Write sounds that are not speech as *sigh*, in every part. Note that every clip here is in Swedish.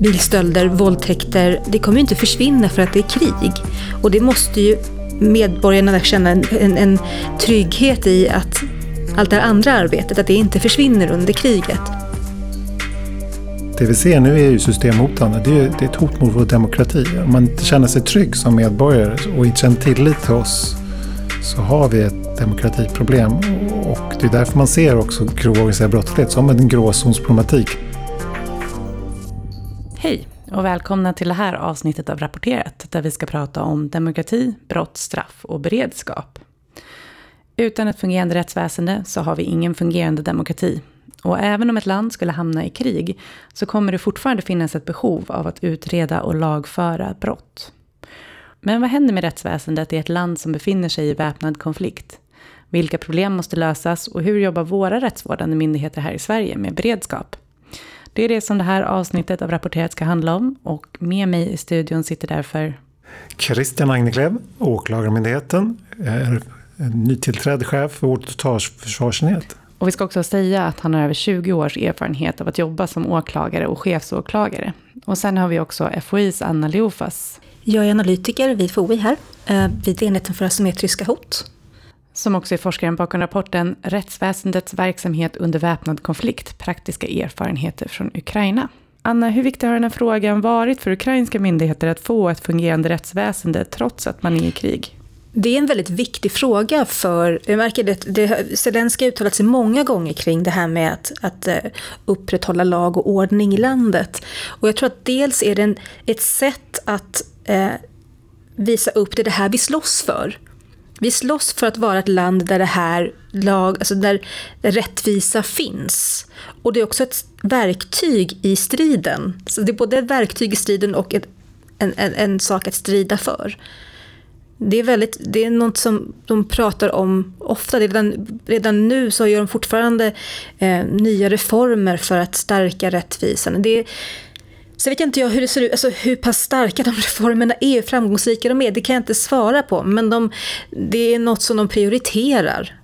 Bilstölder, våldtäkter, det kommer ju inte försvinna för att det är krig. Och det måste ju medborgarna känna en, en, en trygghet i att allt det här andra arbetet, att det inte försvinner under kriget. Det vi ser nu är ju systemhotande. Det är, det är ett hot mot vår demokrati. Om man inte känner sig trygg som medborgare och inte känner tillit till oss så har vi ett demokratiproblem. Och det är därför man ser också grov organiserad brottslighet som en gråzonsproblematik. Hej och välkomna till det här avsnittet av Rapporterat där vi ska prata om demokrati, brott, straff och beredskap. Utan ett fungerande rättsväsende så har vi ingen fungerande demokrati. Och även om ett land skulle hamna i krig så kommer det fortfarande finnas ett behov av att utreda och lagföra brott. Men vad händer med rättsväsendet i ett land som befinner sig i väpnad konflikt? Vilka problem måste lösas och hur jobbar våra rättsvårdande myndigheter här i Sverige med beredskap? Det är det som det här avsnittet av Rapporterat ska handla om och med mig i studion sitter därför Christian Agneklev, Åklagarmyndigheten, är nytillträdd chef för vår totalförsvarsenhet. Och vi ska också säga att han har över 20 års erfarenhet av att jobba som åklagare och chefsåklagare. Och sen har vi också FOIs Anna Leofas. Jag är analytiker vid FOI här, eh, vid enheten för asymmetriska hot. Som också är forskaren bakom rapporten Rättsväsendets verksamhet under väpnad konflikt, praktiska erfarenheter från Ukraina. Anna, hur viktig har den här frågan varit för ukrainska myndigheter att få ett fungerande rättsväsende trots att man är i krig? Det är en väldigt viktig fråga för, jag märker det, det Zelenskyj har uttalat sig många gånger kring det här med att, att eh, upprätthålla lag och ordning i landet. Och jag tror att dels är det en, ett sätt att eh, visa upp det, det här vi slåss för. Vi slåss för att vara ett land där det här lag, alltså där rättvisa finns. Och det är också ett verktyg i striden. Så det är både ett verktyg i striden och ett, en, en, en sak att strida för. Det är, väldigt, det är något som de pratar om ofta. Redan, redan nu så gör de fortfarande eh, nya reformer för att stärka rättvisan. Det är, så vet jag inte jag hur det ser ut, alltså hur pass starka de *laughs* reformerna är, hur framgångsrika de är, det kan jag inte svara på. Men de, det är något som de prioriterar.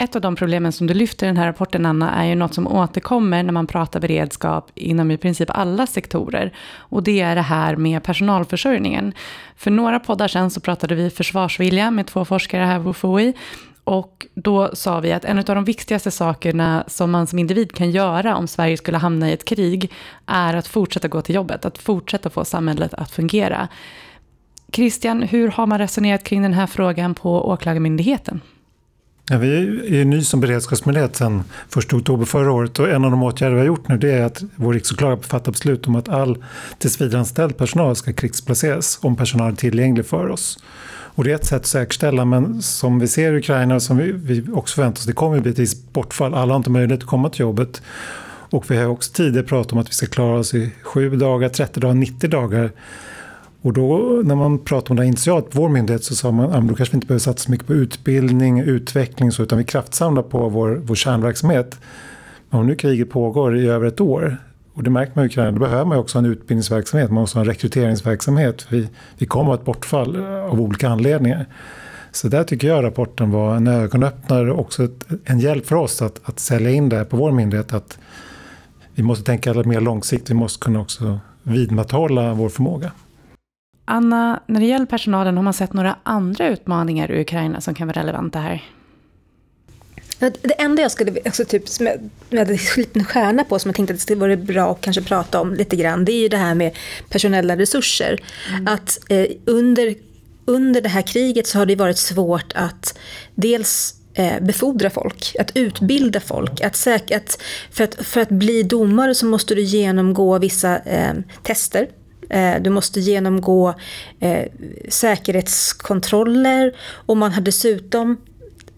Ett av de problemen som du lyfter i den här rapporten, Anna, är ju något som återkommer när man pratar beredskap inom i princip alla sektorer. Och det är det här med personalförsörjningen. För några poddar sedan så pratade vi försvarsvilja med två forskare här på FOI. Och då sa vi att en av de viktigaste sakerna som man som individ kan göra om Sverige skulle hamna i ett krig är att fortsätta gå till jobbet, att fortsätta få samhället att fungera. Christian, hur har man resonerat kring den här frågan på Åklagarmyndigheten? Ja, vi är ny som beredskapsmyndighet sedan 1 oktober förra året och en av de åtgärder vi har gjort nu det är att vår riksåklagare fattar beslut om att all tillsvidareanställd personal ska krigsplaceras om personal är tillgänglig för oss. Och det är ett sätt att säkerställa, men som vi ser i Ukraina och som vi, vi också förväntar oss, det kommer bli ett visst bortfall. Alla har inte möjlighet att komma till jobbet. Och vi har också tidigare pratat om att vi ska klara oss i 7 dagar, 30 dagar, 90 dagar. Och då när man pratade om det initialt på vår myndighet så sa man att då kanske vi inte behöver satsa så mycket på utbildning, utveckling så, utan vi kraftsamlar på vår, vår kärnverksamhet. Men om nu kriget pågår i över ett år och det märker man i Ukraina, då behöver man också en utbildningsverksamhet, man måste ha en rekryteringsverksamhet. Vi, vi kommer att ha ett bortfall av olika anledningar. Så där tycker jag rapporten var en ögonöppnare och också ett, en hjälp för oss att, att sälja in det här på vår myndighet. Att vi måste tänka mer långsiktigt, vi måste kunna också vidmakthålla vår förmåga. Anna, när det gäller personalen, har man sett några andra utmaningar i Ukraina som kan vara relevanta här? Det enda jag skulle, alltså typ, som jag, jag hade skrivit en stjärna på som jag tänkte att det skulle vara bra att kanske prata om lite grann, det är ju det här med personella resurser. Mm. Att eh, under, under det här kriget så har det varit svårt att dels eh, befordra folk, att utbilda folk. Att säk, att för, att, för att bli domare så måste du genomgå vissa eh, tester eh, du måste genomgå eh, säkerhetskontroller och man har dessutom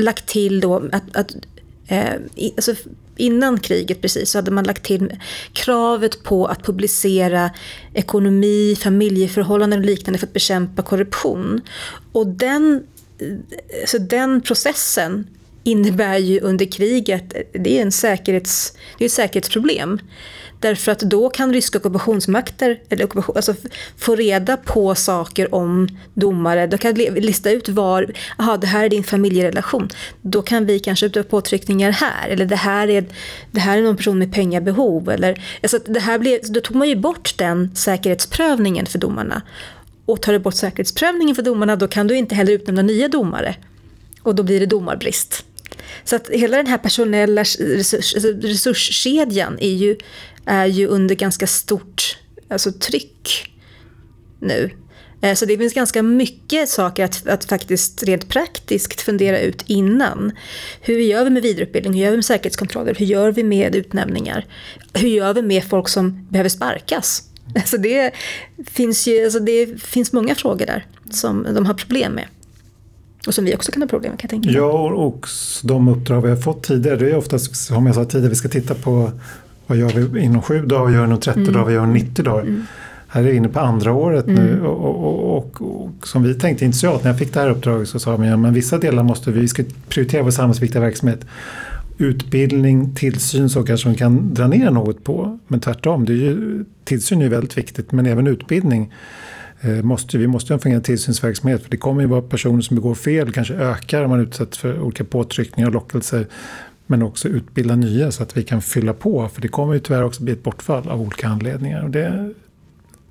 lagt till då att, att eh, alltså innan kriget precis så hade man lagt till kravet på att publicera ekonomi, familjeförhållanden och liknande för att bekämpa korruption. Och den, eh, så den processen innebär ju under kriget, eh, det är, en säkerhets, det är ett säkerhetsproblem. Därför att då kan ryska ockupationsmakter eller ockupation, alltså, få reda på saker om domare. De kan lista ut var, aha, det här är din familjerelation. Då kan vi kanske utöva påtryckningar här. Eller det här är, det här är någon person med pengabehov. Eller, alltså, det här blev, då tog man ju bort den säkerhetsprövningen för domarna. Och tar du bort säkerhetsprövningen för domarna då kan du inte heller utnämna nya domare. Och då blir det domarbrist. Så att hela den här personella alltså resurskedjan är ju, är ju under ganska stort alltså, tryck nu. Eh, så det finns ganska mycket saker att, att faktiskt rent praktiskt fundera ut innan. Hur gör vi med vidareutbildning? Hur gör vi med säkerhetskontroller? Hur gör vi med utnämningar? Hur gör vi med folk som behöver sparkas? *laughs* Alltså det, finns ju, alltså det finns många frågor där som de har problem med. Och som vi också kan ha problem med kan jag tänka mig. Ja, och de uppdrag vi har fått tidigare, det är oftast som jag sa tidigare, vi ska titta på vad gör vi inom sju dagar, vad gör vi inom 30 mm. dagar, vad gör vi inom 90 dagar. Mm. Här är vi inne på andra året mm. nu och, och, och, och, som vi tänkte initialt när jag fick det här uppdraget så sa att ja, vissa delar måste vi, vi ska prioritera vår samhällsviktiga verksamhet. Utbildning, tillsyn så kanske man kan dra ner något på. Men tvärtom, det är ju, tillsyn är väldigt viktigt men även utbildning. Eh, måste, vi måste ha en fungerande tillsynsverksamhet för det kommer ju vara personer som begår fel, kanske ökar om man utsätts för olika påtryckningar och lockelser. Men också utbilda nya så att vi kan fylla på för det kommer ju tyvärr också bli ett bortfall av olika anledningar. Och det,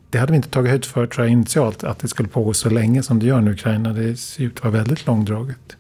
det hade vi inte tagit höjd för tror jag initialt att det skulle pågå så länge som det gör nu i Ukraina. Det ser ut att vara väldigt långdraget.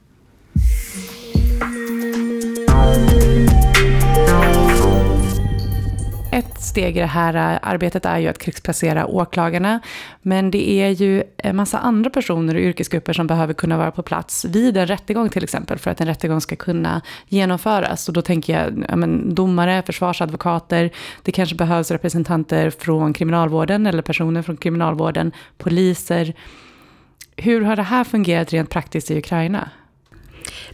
Ett steg i det här äh, arbetet är ju att krigsplacera åklagarna. Men det är ju en massa andra personer och yrkesgrupper som behöver kunna vara på plats vid en rättegång till exempel för att en rättegång ska kunna genomföras. Och då tänker jag ja, men, domare, försvarsadvokater, det kanske behövs representanter från kriminalvården eller personer från kriminalvården, poliser. Hur har det här fungerat rent praktiskt i Ukraina?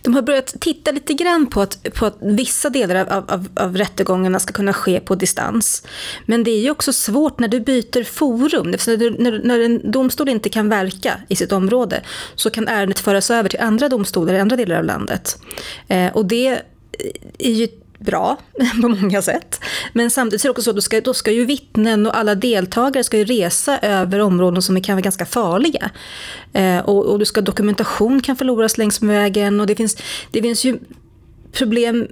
De har börjat titta lite grann på att, på att vissa delar av, av, av rättegångarna ska kunna ske på distans. Men det är ju också svårt när du byter forum. När, när, när en domstol inte kan verka i sitt område så kan ärendet föras över till andra domstolar i andra delar av landet. Eh, och det är ju bra *laughs* på många sätt. Men samtidigt är det också så att då ska, då ska ju vittnen och alla deltagare ska ju resa över områden som kan vara ganska farliga. Eh, och, och du ska, dokumentation kan förloras längs med vägen och det finns, det finns ju problem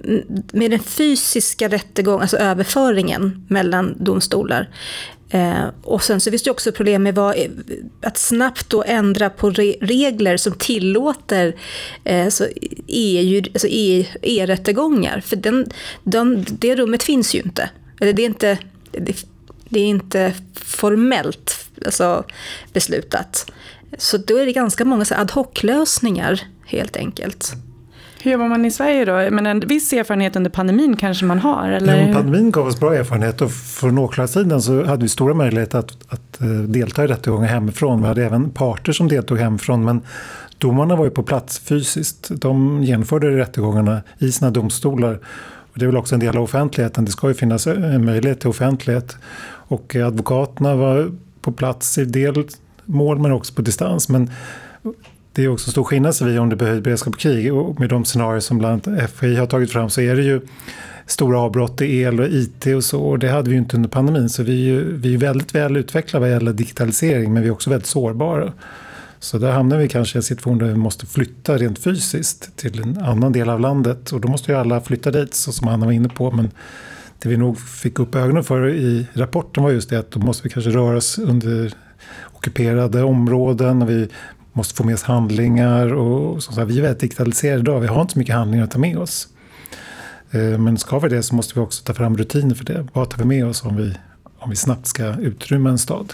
med den fysiska rättegången, alltså överföringen mellan domstolar. Eh, och sen så finns det också problem med vad, att snabbt då ändra på re, regler som tillåter eh, så EU, alltså e, E-rättegångar. För den, den, det rummet finns ju inte. Eller det är inte, det, det är inte formellt alltså, beslutat. Så då är det ganska många ad hoc-lösningar helt enkelt. Hur jobbar man i Sverige då? Men en viss erfarenhet under pandemin kanske man har? Eller? Ja, pandemin gav oss bra erfarenhet och från åklagarsidan så hade vi stora möjligheter att, att eh, delta i rättegångar hemifrån. Vi hade även parter som deltog hemifrån men domarna var ju på plats fysiskt. De genomförde rättegångarna i sina domstolar. Och det är väl också en del av offentligheten. Det ska ju finnas en möjlighet till offentlighet. Och advokaterna var på plats i del mål men också på distans. Men det är också stor skillnad vi om det behövs beredskap och krig. Och med de scenarier som bland annat FI har tagit fram så är det ju stora avbrott i el och IT och så. Och det hade vi ju inte under pandemin. Så vi är, ju, vi är väldigt väl utvecklade vad gäller digitalisering men vi är också väldigt sårbara. Så där hamnar vi kanske i en situation där vi måste flytta rent fysiskt till en annan del av landet. Och då måste ju alla flytta dit, så som Anna var inne på. Men det vi nog fick upp ögonen för i rapporten var just det att då måste vi kanske röra oss under ockuperade områden. Och vi måste få med oss handlingar. Och, så, vi är väldigt digitaliserade idag, vi har inte så mycket handlingar att ta med oss. Eh, men ska vi det så måste vi också ta fram rutiner för det. Vad tar vi med oss om vi, om vi snabbt ska utrymma en stad?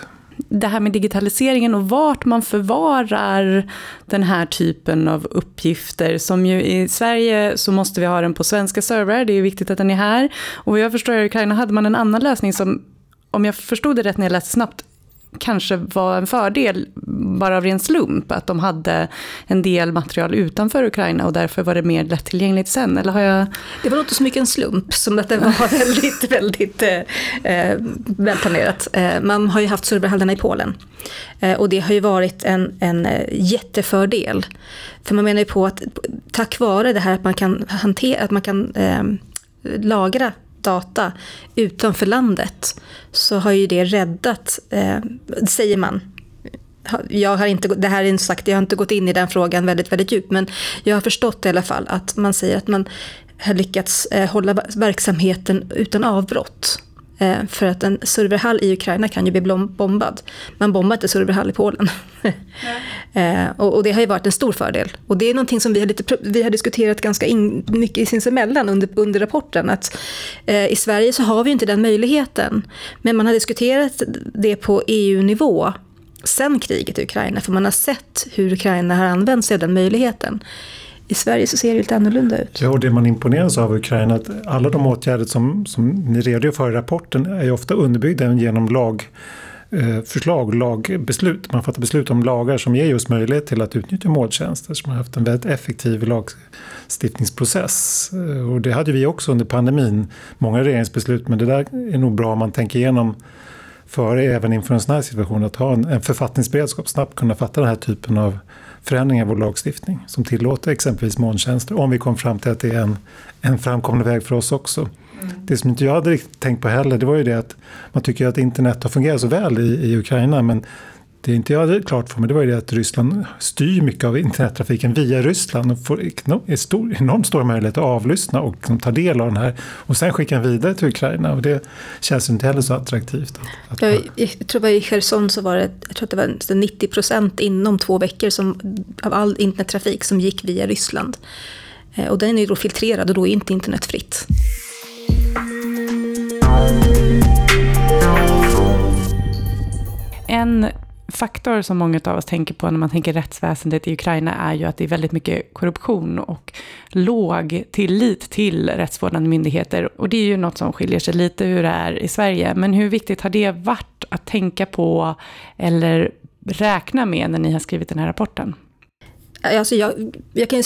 det här med digitaliseringen och vart man förvarar den här typen av uppgifter. Som ju i Sverige så måste vi ha den på svenska servrar, det är ju viktigt att den är här. Och vad jag förstår i Ukraina hade man en annan lösning som, om jag förstod det rätt när jag läste snabbt, kanske var en fördel bara av ren slump, att de hade en del material utanför Ukraina och därför var det mer lättillgängligt sen, eller har jag... Det var inte så mycket en slump som att det var *laughs* väldigt, väldigt eh, eh, välplanerat. Eh, man har ju haft serverhallarna i Polen eh, och det har ju varit en, en jättefördel. För man menar ju på att tack vare det här att man kan, hantera, att man kan eh, lagra data utanför landet så har ju det räddat, eh, säger man. Jag har inte, det här är inte sagt, jag har inte gått in i den frågan väldigt, väldigt djupt, men jag har förstått i alla fall att man säger att man har lyckats eh, hålla verksamheten utan avbrott. Eh, för att en serverhall i Ukraina kan ju bli bombad. Man bombar inte serverhall i Polen. *laughs* eh, och, och, det har ju varit en stor fördel. Och det är någonting som vi har, lite, vi har diskuterat ganska in, mycket sinsemellan under, under rapporten. Att eh, i Sverige så har vi inte den möjligheten. Men man har diskuterat det på EU-nivå sen kriget i Ukraina. För man har sett hur Ukraina har använt sig av den möjligheten. I Sverige så ser det lite annorlunda ut. Ja, och det man imponeras av i Ukraina, att alla de åtgärder som, som ni redogör för i rapporten är ju ofta underbyggda genom lag eh, förslag, lagbeslut. Man fattar beslut om lagar som ger just möjlighet till att utnyttja måltjänster. Så man har haft en väldigt effektiv lagstiftningsprocess. Eh, och det hade vi också under pandemin. Många regeringsbeslut, men det där är nog bra om man tänker igenom före, även inför en sån här situation, att ha en, en författningsberedskap, snabbt kunna fatta den här typen av förändringar i vår lagstiftning som tillåter exempelvis molntjänster om vi kommer fram till att det är en, en framkomlig väg för oss också. Mm. Det som inte jag hade tänkt på heller det var ju det att man tycker att internet har fungerat så väl i, i Ukraina men det inte jag hade klart för mig det var ju det att Ryssland styr mycket av internettrafiken via Ryssland och får stor, enormt stora möjligheter att avlyssna och liksom ta del av den här och sen skicka den vidare till Ukraina och det känns inte heller så attraktivt. Att, att jag, jag tror att i Cherson så var det, jag tror att det var 90 procent inom två veckor som, av all internettrafik som gick via Ryssland. Eh, och den är ju då filtrerad och då är inte internet fritt. En faktor som många av oss tänker på när man tänker rättsväsendet i Ukraina är ju att det är väldigt mycket korruption och låg tillit till rättsvårdande myndigheter. Och det är ju något som skiljer sig lite hur det är i Sverige. Men hur viktigt har det varit att tänka på eller räkna med när ni har skrivit den här rapporten? Alltså jag, jag kan,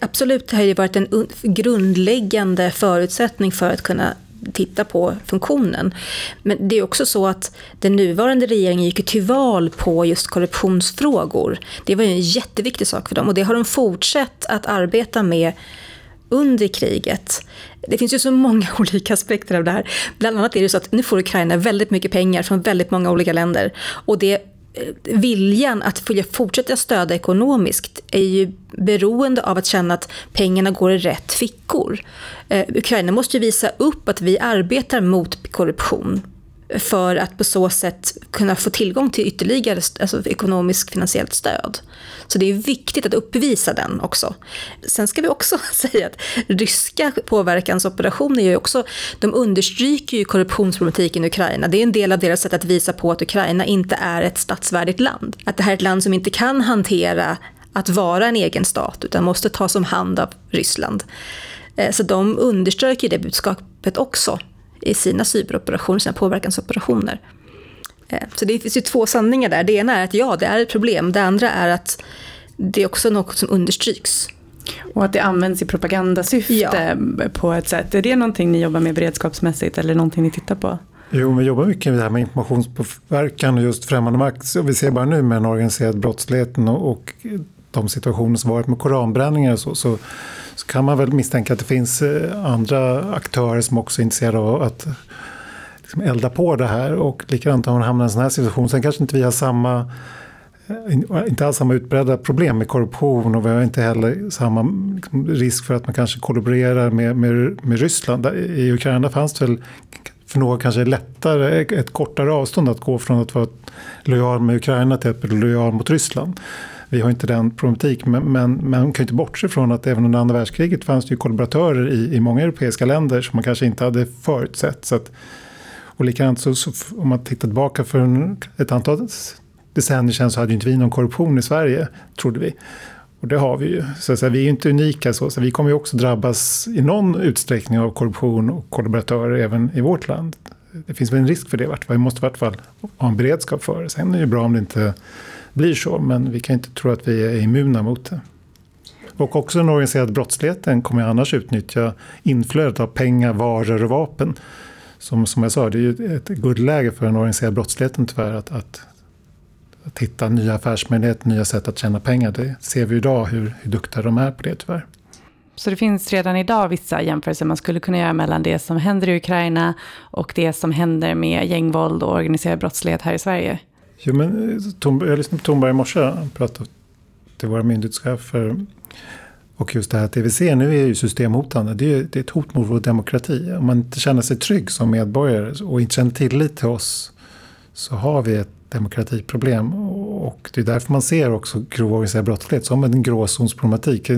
absolut, det har ju varit en grundläggande förutsättning för att kunna titta på funktionen. Men det är också så att den nuvarande regeringen gick till val på just korruptionsfrågor. Det var ju en jätteviktig sak för dem och det har de fortsatt att arbeta med under kriget. Det finns ju så många *laughs* olika aspekter av det här. Bland annat är det så att nu får Ukraina väldigt mycket pengar från väldigt många olika länder. Och det Eh, viljan att fortsätta stödja ekonomiskt är ju beroende av att känna att pengarna går i rätt fickor. Eh, Ukraina måste ju visa upp att vi arbetar mot korruption för att på så sätt kunna få tillgång till ytterligare alltså ekonomiskt finansiellt stöd. Så det är viktigt att uppvisa den också. Sen ska vi också *laughs* säga att ryska påverkansoperationer ju också, de understryker ju korruptionsproblematiken i Ukraina. Det är en del av deras sätt att visa på att Ukraina inte är ett statsvärdigt land. Att det här är ett land som inte kan hantera att vara en egen stat utan måste tas om hand av Ryssland. Eh, så de understryker det budskapet också i sina cyberoperationer, sina påverkansoperationer. Eh, så det finns ju två sanningar där. Det ena är att ja, det är ett problem. Det andra är att det är också något som understryks. Och att det används i propagandasyfte ja. på ett sätt. Är det någonting ni jobbar med beredskapsmässigt eller någonting ni tittar på? Jo, vi jobbar mycket med det här med informationspåverkan och just främmande makt. vi ser bara nu med den organiserade brottsligheten och, och de situationer som varit med koranbränningar och så, så, så, kan man väl misstänka att det finns eh, andra aktörer som också är intresserade av att liksom elda på det här. Och likadant om man hamnar i en sån här situation. Sen kanske inte vi har samma eh, eh, inte alls samma utbredda problem med korruption och vi har inte heller samma liksom, risk för att man kanske kollaborerar med, med, med Ryssland. I Ukraina fanns det väl för några kanske lättare, ett kortare avstånd att gå från att vara lojal med Ukraina till att bli lojal mot Ryssland. Vi har inte den problematik, men, men man kan inte bortse från att även under andra världskriget fanns det ju kollaboratörer i, i många europeiska länder som man kanske inte hade förutsett. Så att, och likadant så, så om man tittar tillbaka för en, ett antal decennier sedan så hade ju inte vi någon korruption i Sverige, trodde vi. Och det har vi ju. Så, så vi är ju inte unika så, så vi kommer ju också drabbas i någon utsträckning av korruption och kollaboratörer även i vårt land. det finns väl en risk för det. Vi måste i vart fall ha en beredskap för det. Sen är det ju bra om det inte blir så, men vi kan inte tro att vi är immuna mot det. Och också den organiserade brottsligheten kommer annars utnyttja inflödet av pengar, varor och vapen. Som, som jag sa, det är ju ett guldläge för den organiserade brottsligheten tyvärr att, att, att hitta nya affärsmöjligheter, nya sätt att tjäna pengar. Det ser vi idag hur, hur duktiga de är på det tyvärr. Så det finns redan idag vissa jämförelser man skulle kunna göra mellan det som händer i Ukraina och det som händer med gängvåld och organiserad brottslighet här i Sverige? Jo, men, eh, Tom, jag lyssnade på Tomberg i morse, han pratade till våra myndighetschefer. Och just det här att det vi ser nu är ju systemhotande. Det är, det är ett hot mot vår demokrati. Om man inte känner sig trygg som medborgare och inte känner tillit till oss så har vi ett demokratiproblem. Och det är därför man ser också grov organiserad brottslighet som en gråzonsproblematik.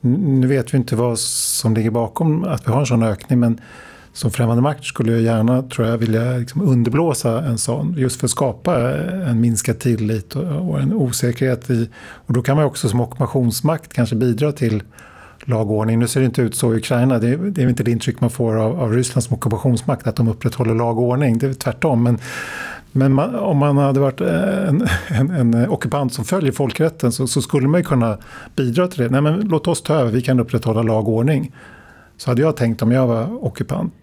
Nu vet vi inte vad som ligger bakom att vi har en sån ökning men som främmande makt skulle jag gärna tror jag, vilja liksom underblåsa en sån. Just för att skapa en minskad tillit och en osäkerhet. I, och då kan man också som ockupationsmakt kanske bidra till lagordning. Nu ser det inte ut så i Ukraina. Det är, det är inte det intryck man får av, av Ryssland som ockupationsmakt, att de upprätthåller lagordning. Det är tvärtom. Men, men man, om man hade varit eh, en, en, en, ockupant som följer folkrätten så, så, skulle man ju kunna bidra till det. Nej, men låt oss ta över, vi kan upprätthålla lagordning. Så hade jag tänkt om jag var ockupant.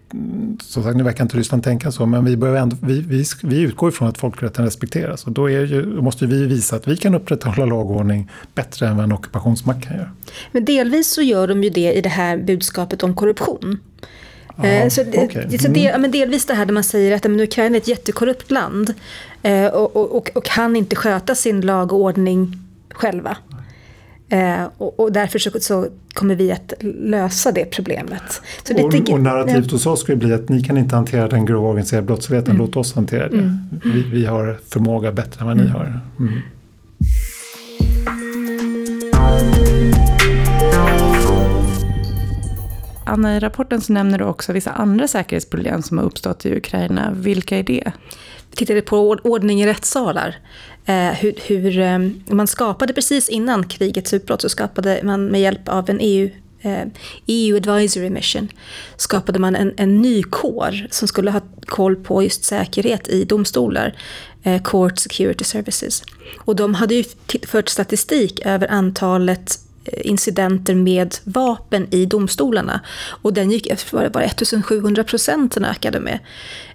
Som sagt, nu verkar inte Ryssland tänka så, men vi, ändå, vi, vi, vi utgår ifrån att folkrätten respekteras. Och då, ju, då, måste vi visa att vi kan upprätthålla lagordning bättre än vad en ockupationsmakt kan göra. Men delvis så gör de ju det i det här budskapet om korruption. Aha, eh, så, okay. så del, men delvis det här där man säger att men, Ukraina är ett jättekorrupt land eh, och, och, och, kan inte sköta sin lag och ordning själva. Eh, och, och, därför så, så, kommer vi att lösa det problemet. Så och, det, och narrativet hos oss skulle bli att ni kan inte hantera den grova organiserade brottsligheten, mm. låt oss hantera det. Mm. Vi, vi, har förmåga bättre än vad ni mm. har. Anna, i rapporten så nämner du också vissa andra säkerhetsproblem som har uppstått i Ukraina. Vilka är det? Vi tittade på ordning i rättssalar. Eh, hur, hur eh, man skapade precis innan krigets utbrott så skapade man med hjälp av en EU EU eh, Advisory Mission skapade man en, en ny kår som skulle ha koll på just säkerhet i domstolar, Court Security Services. Och de hade ju fört statistik över antalet Eh, incidenter med vapen i domstolarna. Och den gick, var det bara 1700 procent den ökade med.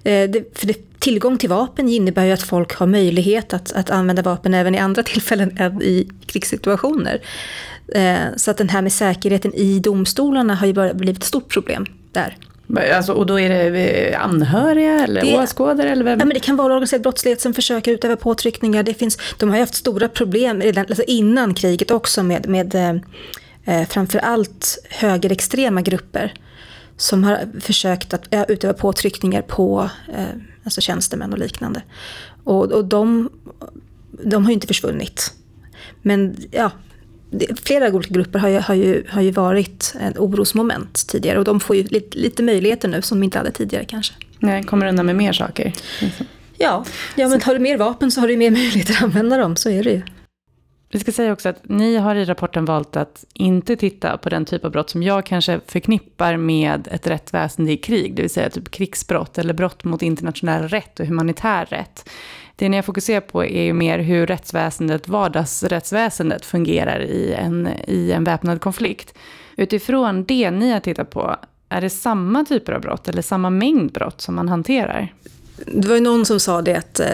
Eh, det, för det tillgång till vapen innebär ju att folk har möjlighet att, att använda vapen även i andra *laughs* tillfällen än i krigssituationer. Eh, så att den här med säkerheten i domstolarna har ju bara blivit ett stort problem där. Alltså, och då är det eh, anhöriga eller det, åskådare? Eller vem? Ja, men det kan vara organiserad brottslighet som försöker utöva påtryckningar. Det finns, de har ju haft stora problem redan, alltså innan kriget också med, med eh, eh framför allt högerextrema grupper som har försökt att utöva påtryckningar på eh, alltså tjänstemän och liknande. Och, och de, de har ju inte försvunnit. Men ja, flera olika grupper har ju, har, ju, har ju varit en orosmoment tidigare och de får ju lite, lite möjligheter nu som de inte hade tidigare kanske. Nej, kommer undan med mer saker. Ja, ja men har du mer vapen så har du mer *laughs* möjligheter att använda dem, så är det ju. Vi ska säga också att ni har i rapporten valt att inte titta på den typ av brott som jag kanske förknippar med ett rättsväsende i krig, det vill säga typ krigsbrott eller brott mot internationell rätt och humanitär rätt. Det ni har fokuserat på är ju mer hur rättsväsendet, vardagsrättsväsendet fungerar i en, i en väpnad konflikt. Utifrån det ni har tittat på, är det samma typer av brott eller samma mängd brott som man hanterar? Det var ju någon som sa det att eh,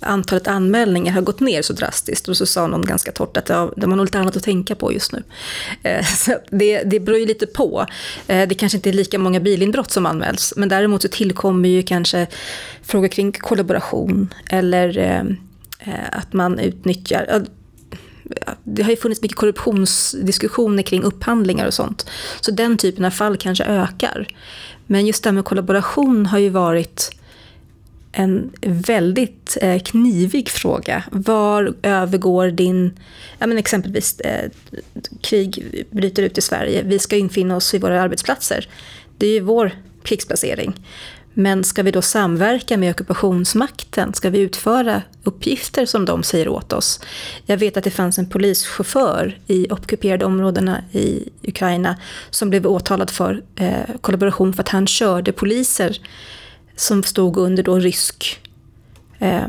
antalet anmälningar har gått ner så drastiskt. Och så sa någon ganska torrt att ja, de har nog lite annat att tänka på just nu. *laughs* Eh, så det, det beror ju lite på. Eh, det kanske inte är lika många bilinbrott som anmäls. Men däremot så tillkommer ju kanske frågor kring kollaboration eller eh, eh att man utnyttjar det har ju funnits mycket korruptionsdiskussioner kring upphandlingar och sånt. Så den typen av fall kanske ökar. Men just det här med kollaboration har ju varit en väldigt eh, knivig fråga. Var övergår din, ja men exempelvis eh, krig bryter ut i Sverige, vi ska infinna oss vid våra arbetsplatser. Det är ju vår krigsplacering. Men ska vi då samverka med ockupationsmakten? Ska vi utföra uppgifter som de säger åt oss? Jag vet att det fanns en polischaufför i ockuperade områdena i Ukraina som blev åtalad för eh, kollaboration för att han körde poliser som stod under då rysk, eh,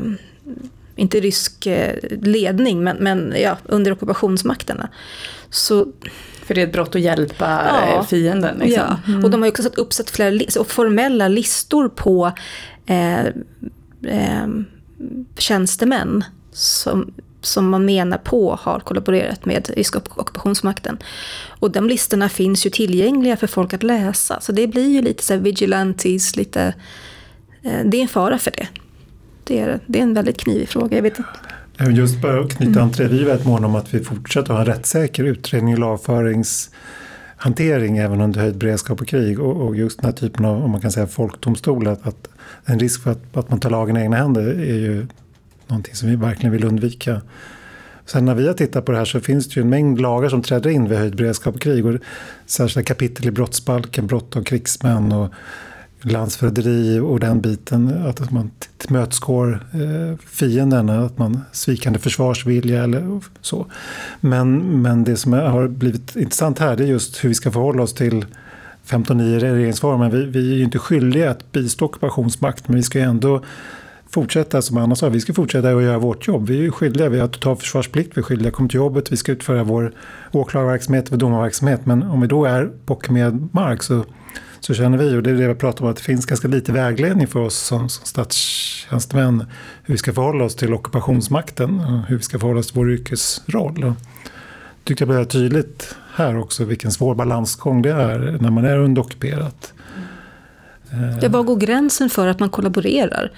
inte rysk eh, ledning, men, men ja, under ockupationsmakterna. Så för det är ett brott att hjälpa ja, eh, fienden. Liksom. Ja, mm. och de har också satt uppsatt flera formella listor på eh, eh, tjänstemän som, som man menar på har kollaborerat med ryska ockupationsmakten. Och de listorna finns ju tillgängliga för folk att läsa. Så det blir ju lite så vigilantes, lite... Eh, det är en fara för det. Det är, det är en väldigt knivig fråga. Jag vet inte. Just bara att knyta an till det, vi är väldigt måna om att vi fortsätter ha en rättssäker utredning och lagföringshantering även under höjd beredskap och krig. Och, och, just den här typen av, om man kan säga folkdomstol, att, att en risk för att, att man tar lagen i egna händer är ju någonting som vi verkligen vill undvika. Sen när vi har tittat på det här så finns det ju en mängd lagar som träder in vid höjd beredskap och krig. Och särskilda kapitel i brottsbalken, brott av krigsmän och landsförräderi och den biten. Att man tillmötesgår eh, fienden, fienderna, att man svikande försvarsvilja eller så. Men, men det som har blivit intressant här det är just hur vi ska förhålla oss till 15.9 i regeringsformen. Vi, vi är ju inte skyldiga att bistå ockupationsmakt men vi ska ju ändå fortsätta, som Anna sa, vi ska fortsätta att göra vårt jobb. Vi är skyldiga, vi har totalförsvarsplikt, vi är skyldiga att komma till jobbet, vi ska utföra vår åklagarverksamhet, vår domarverksamhet. Men om vi då är på ockuperad mark så, så känner vi, och det är det vi pratar om, att det finns ganska lite vägledning för oss som, som statstjänstemän hur vi ska förhålla oss till ockupationsmakten, hur vi ska förhålla oss till vår yrkesroll. Och tyckte jag blev tydligt här också vilken svår balansgång det är när man är underockuperat. Ja, var går gränsen för att man kollaborerar?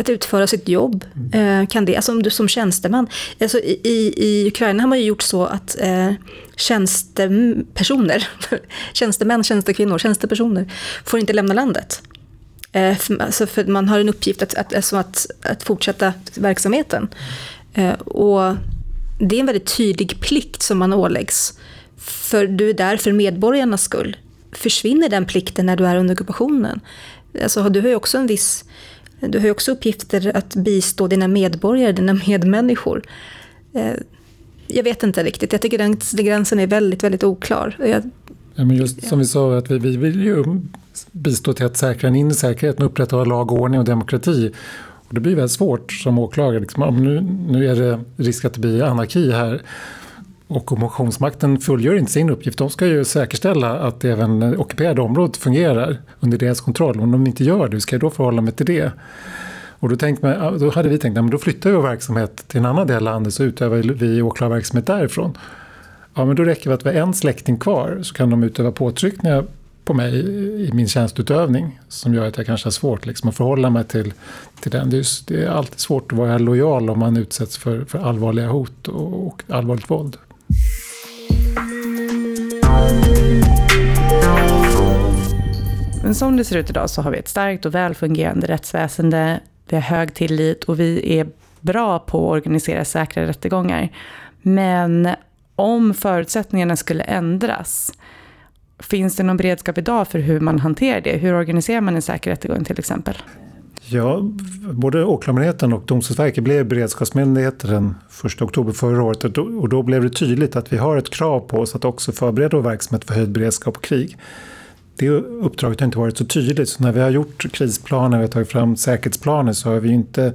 Att utföra sitt jobb. Eh, kan det, alltså om du som tjänsteman. Alltså i, i Ukraina har man ju gjort så att eh, tjänstepersoner, *laughs* tjänstemän, tjänstekvinnor, tjänstepersoner får inte lämna landet. Eh, för, alltså för man har en uppgift att, att, alltså att, att fortsätta verksamheten. Eh, och det är en väldigt tydlig plikt som man åläggs. För du är där för medborgarnas skull. Försvinner den plikten när du är under ockupationen? Alltså, du har ju också en viss du har ju också uppgifter att bistå dina medborgare, dina medmänniskor. Eh, jag vet inte riktigt, jag tycker den gränsen är väldigt, väldigt oklar. Jag, ja, men just som vi sa, att vi, vi vill ju bistå till att säkra en inre säkerhet upprätthålla lag och ordning och demokrati. Och det blir väldigt svårt som åklagare. Liksom, nu, nu är det risk att det blir anarki här. Och ockupationsmakten fullgör inte sin uppgift. De ska ju säkerställa att även ockuperade området fungerar under deras kontroll. Om de inte gör det, hur ska jag då förhålla mig till det? Och då, tänkte då hade vi tänkt att då flyttar vi vår verksamhet till en annan del av landet så utövar vi åklagarverksamhet därifrån. Ja, men då räcker det att vi har en släkting kvar så kan de utöva påtryckningar på mig i min tjänstutövning som gör att jag kanske har svårt liksom, att förhålla mig till, till den. Det är, det är alltid svårt att vara lojal om man utsätts för, för allvarliga hot och, och allvarligt våld. Men som det ser ut idag så har vi ett starkt och välfungerande rättsväsende. Vi har hög tillit och vi är bra på att organisera säkra rättegångar. Men om förutsättningarna skulle ändras, finns det någon beredskap idag för hur man hanterar det? Hur organiserar man en säker rättegång till exempel? Ja, både Åklagarmyndigheten och Domstolsverket blev beredskapsmyndigheter den 1 oktober förra året och då, och då blev det tydligt att vi har ett krav på oss att också förbereda vår verksamhet för höjd beredskap och krig. Det uppdraget har inte varit så tydligt, så när vi har gjort krisplaner och tagit fram säkerhetsplaner så har vi inte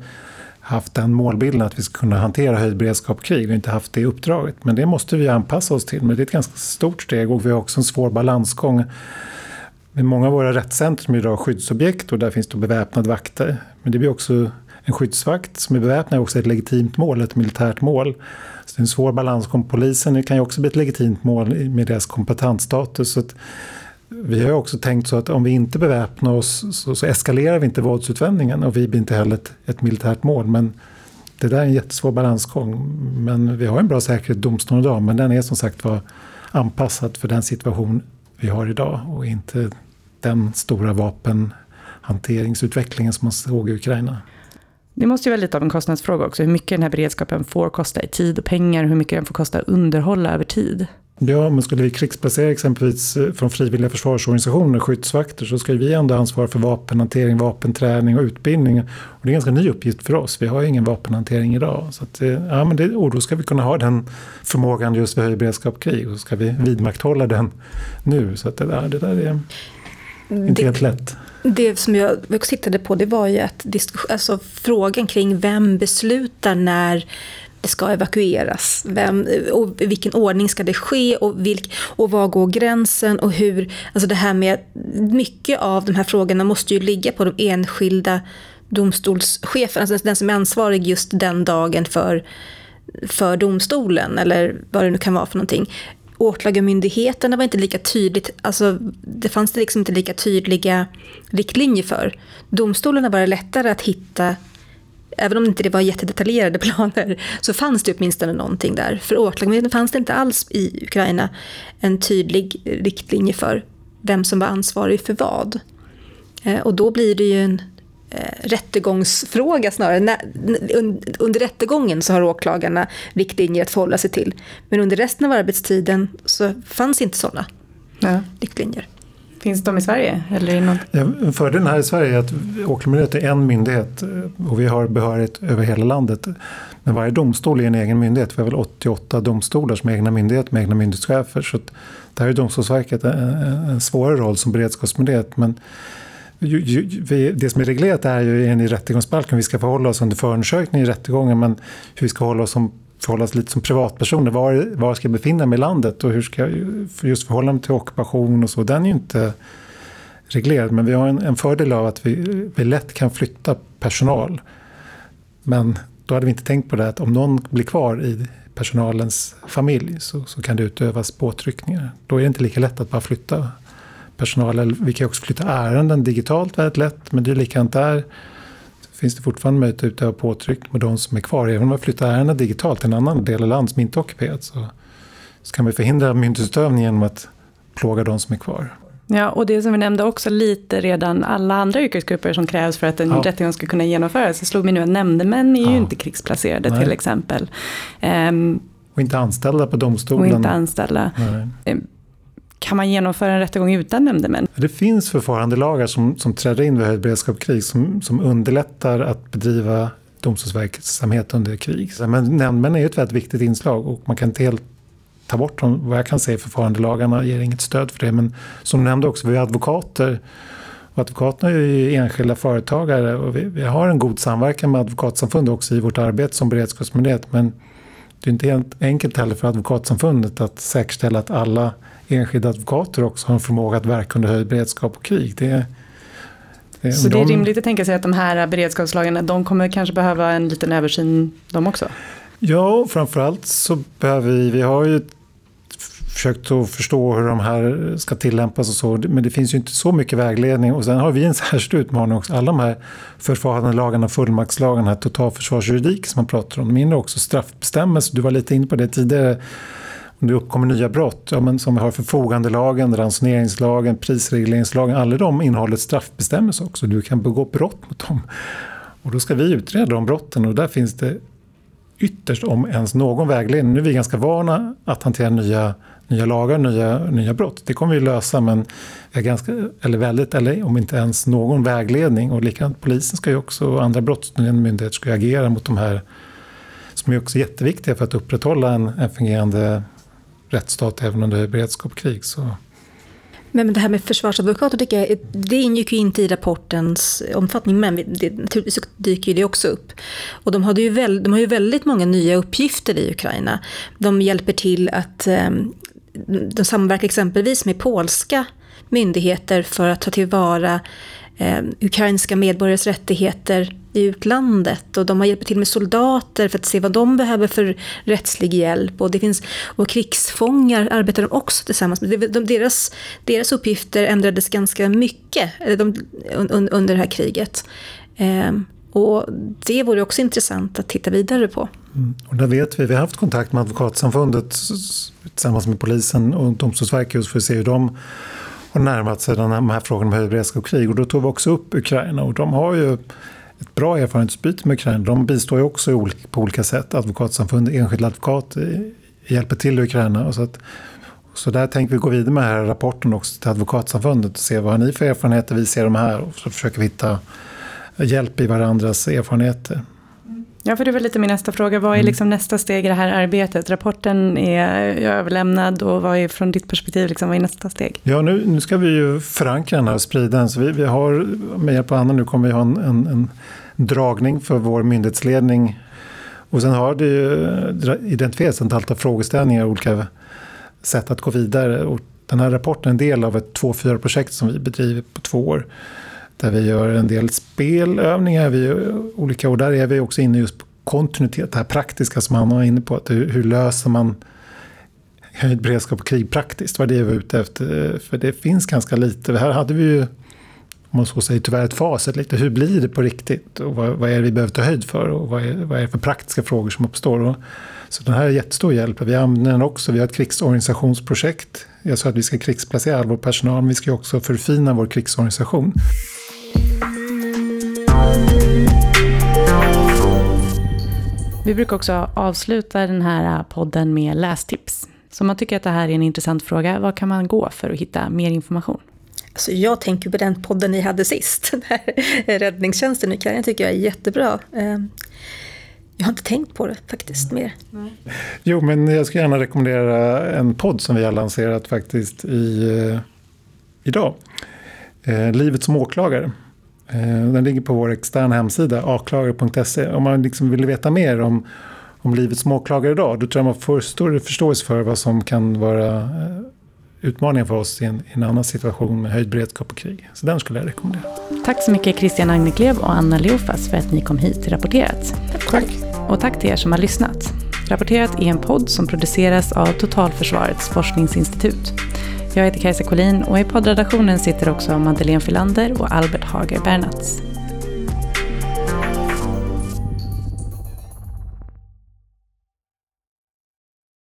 haft den målbilden att vi ska kunna hantera höjd beredskap och krig. Vi har inte haft det uppdraget, men det måste vi anpassa oss till. Men det är ett ganska stort steg och vi har också en svår balansgång men många av våra rättscentrum är idag skyddsobjekt och där finns det beväpnade vakter. Men det blir också en skyddsvakt som är beväpnad också ett legitimt mål, ett militärt mål. Så det är en svår balansgång. Polisen kan ju också bli ett legitimt mål med deras kompetensstatus. Så vi har också tänkt så att om vi inte beväpnar oss så, så eskalerar vi inte våldsutvändningen och vi blir inte heller ett, ett, militärt mål. Men det där är en jättesvår balansgång. Men vi har en bra säkerhet i domstolen idag men den är som sagt var anpassad för den situation vi har idag och inte den stora vapenhanteringsutvecklingen som man såg i Ukraina. Det måste ju vara lite av en kostnadsfråga också, hur mycket den här beredskapen får kosta i tid och pengar, hur mycket den får kosta att underhålla över tid. Ja, men skulle vi krigsplacera exempelvis eh, från frivilliga försvarsorganisationer, skyddsvakter, så ska vi ändå ansvara för vapenhantering, vapenträning och utbildning. Och det är en ganska ny uppgift för oss. Vi har ingen vapenhantering idag. Så att, eh, ja, men det, och då ska vi kunna ha den förmågan just vid höjd beredskap krig och så ska vi vidmakthålla den nu. Så att det, där, det där är... Inte det, helt lätt. Det som jag också tittade på det var ju att alltså, frågan kring vem beslutar när det ska evakueras. Vem, och i vilken ordning ska det ske och, vilk, och var går gränsen och hur... Alltså det här med... Mycket av de här frågorna måste ju ligga på de enskilda domstolscheferna, alltså den som är ansvarig just den dagen för, för domstolen eller vad det nu kan vara för någonting. Åklagarmyndigheterna var inte lika tydligt, alltså det fanns det liksom inte lika tydliga riktlinjer för. Domstolarna var det lättare att hitta även om inte det var jättedetaljerade *laughs* planer, så fanns det åtminstone någonting där. För åklagarmyndigheten fanns det inte alls i Ukraina en tydlig riktlinje för vem som var ansvarig för vad. Eh, och då blir det ju en eh, rättegångsfråga snarare. Under rättegången så har åklagarna riktlinjer att förhålla sig till. Men under resten av arbetstiden så fanns inte sådana ja. riktlinjer. Finns de i Sverige? Eller i någon... ja, fördelen här i Sverige är att Åklagarmyndigheten är en myndighet eh, och vi har behörighet över hela landet. Men varje domstol är en egen myndighet. Vi har väl 88 domstolar som är egna myndigheter med egna myndighetschefer. Så där är Domstolsverket en, en svårare roll som beredskapsmyndighet. Men det som är reglerat är ju enligt rättegångsbalken. Vi ska förhålla oss under förundersökningen i rättegången men hur vi ska hålla oss som förhålla oss lite som privatpersoner. Var, var ska jag befinna mig i landet och hur ska jag just förhålla mig till ockupation och så. Den är ju inte reglerad men vi har en, en fördel av att vi, vi lätt kan flytta personal. Men då hade vi inte tänkt på det att om någon blir kvar i personalens familj så, så kan det utövas påtryckningar. Då är det inte lika lätt att bara flytta personal. Vi kan också flytta ärenden digitalt väldigt lätt men det är likadant där finns det fortfarande möjlighet att utöva påtryck med de som är kvar. Även om man flyttar ärenden digitalt till en annan del av landet som inte är ockuperat så, så kan vi förhindra myndighetsutövning genom att plåga de som är kvar. Ja, och det som vi nämnde också lite redan, alla andra yrkesgrupper som krävs för att en ja. rättegång ska kunna genomföras. Det slog mig nu att nämndemän är ju ja. inte krigsplacerade Nej. till exempel. Um, och inte anställda på domstolen. Och inte anställda. Nej. Kan man genomföra en rättegång utan nämndemän? Det finns förfarandelagar som, som träder in vid höjd beredskap krig som, som underlättar att bedriva domstolsverksamhet under krig. Men nämndemän är ett väldigt viktigt inslag och man kan inte helt ta bort dem. Vad jag kan säga förfarandelagarna ger inget stöd för det. Men som du nämnde också, vi har advokater och advokaterna är ju enskilda företagare och vi, vi, har en god samverkan med Advokatsamfundet också i vårt arbete som beredskapsmyndighet. Men det är inte helt enkelt heller för Advokatsamfundet att säkerställa att alla enskilda advokater också har en förmåga att verka under höjd beredskap och krig. Det, det, så de, det är rimligt att tänka sig att de här beredskapslagarna, de kommer kanske behöva en liten översyn de också? Ja, framförallt så behöver vi, vi har ju försökt att förstå hur de här ska tillämpas och så. Men det finns ju inte så mycket vägledning. Och sen har vi en *laughs* särskild utmaning också. Alla de här förfarandelagarna, fullmaktslagarna, totalförsvarsjuridik som man pratar om. De innehåller också straffbestämmelser. Du var lite inne på det tidigare om det uppkommer nya brott, ja, men som vi har förfogandelagen, ransoneringslagen, prisregleringslagen, alla de innehåller straffbestämmelser också. Du kan begå brott mot dem. Och då ska vi utreda de brotten och där finns det ytterst, om ens någon vägledning. Nu är vi ganska vana att hantera nya, nya lagar, nya, nya brott. Det kommer vi lösa, men vi har ganska, eller väldigt, eller om inte ens någon vägledning. Och likadant polisen ska ju också, och andra brottsutredande myndigheter ska ju agera mot de här som är också jätteviktiga för att upprätthålla en, en fungerande rättsstat även under beredskap och krig. Så. Men det här med försvarsadvokater tycker jag, det ingick ju inte i rapportens omfattning, men det, naturligtvis dyker ju det också upp. Och de, hade ju väl, de har ju väldigt många nya uppgifter i Ukraina. De hjälper till att, ehm, de samverkar exempelvis med polska myndigheter för att ta tillvara eh, ukrainska medborgares rättigheter i utlandet och de har hjälpt till med soldater för att se vad de behöver för rättslig hjälp. Och, det finns, och krigsfångar arbetar de också tillsammans med. De, deras, deras uppgifter ändrades ganska mycket de, un, under det här kriget. Eh, och det vore också intressant att titta vidare på. Mm. Och där vet vi, vi har haft kontakt med Advokatsamfundet tillsammans med polisen och Domstolsverket just för att se hur de har närmat sig de här frågorna om höjd beredskap och krig. Och då tog vi också upp Ukraina och de har ju ett bra erfarenhetsutbyte med Ukraina. De bistår ju också på olika sätt. Advokatsamfund, enskilda advokater eh, hjälper till i Ukraina. Och så, att, så där tänker vi gå vidare med den här rapporten också till Advokatsamfundet och se vad har ni för erfarenheter, vi ser de här och så försöker vi hitta hjälp i varandras erfarenheter. Ja, för det var lite min nästa fråga. Vad är mm. liksom nästa steg i det här arbetet? Rapporten är överlämnad och vad är från ditt perspektiv, liksom, vad är nästa steg? Ja, nu, nu ska vi ju förankra den här och sprida den. Så vi, vi har, med hjälp av Anna nu kommer vi ha en, en, en dragning för vår myndighetsledning. Och sen har det ju identifierats ett antal frågeställningar och olika sätt att gå vidare. Och den här rapporten är en del av ett 2-4-projekt som vi bedriver på två år. Där vi gör en del spelövningar, vi olika, och där är vi också inne just på kontinuitet, det här praktiska som han var inne på. Att hur, hur löser man höjd beredskap och krig praktiskt? Vad det är vi ute efter. För det finns ganska lite. Här hade vi ju, om man så säger, tyvärr ett facit. Lite. Hur blir det på riktigt? Och vad, vad är det vi behöver ta höjd för? Och vad är, vad är det för praktiska frågor som uppstår? Och, så den här är jättestor hjälp. Vi använder den också. Vi har ett krigsorganisationsprojekt. Jag sa att vi ska krigsplacera all vår personal, men vi ska också förfina vår krigsorganisation. Vi brukar också avsluta den här podden med lästips. Så om man tycker att det här är en intressant fråga, vad kan man gå för att hitta mer information? Alltså jag tänker på den podden ni hade sist, *laughs* Räddningstjänsten i Ukraina tycker jag är jättebra. Ehm, jag har inte tänkt på det faktiskt mer. Nej. Jo, men jag ska gärna rekommendera en podd som vi har lanserat faktiskt i, eh, idag. Eh, Livet som åklagare. Eh, den ligger på vår externa hemsida, aklagare.se. Om man liksom vill veta mer om, om livet som åklagare idag, då tror jag man får större förståelse för vad som kan vara eh, utmaningen för oss i en, i en, annan situation med höjd beredskap och krig. Så den skulle jag rekommendera. Tack så mycket Christian Agneklev och Anna Leofas för att ni kom hit till Rapporterat. Tack. Och tack till er som har lyssnat. Rapporterat är en podd som produceras av Totalförsvarets forskningsinstitut. Jag heter Kajsa Collin och i poddredaktionen sitter också Madeleine Filander och Albert Hager Bernats.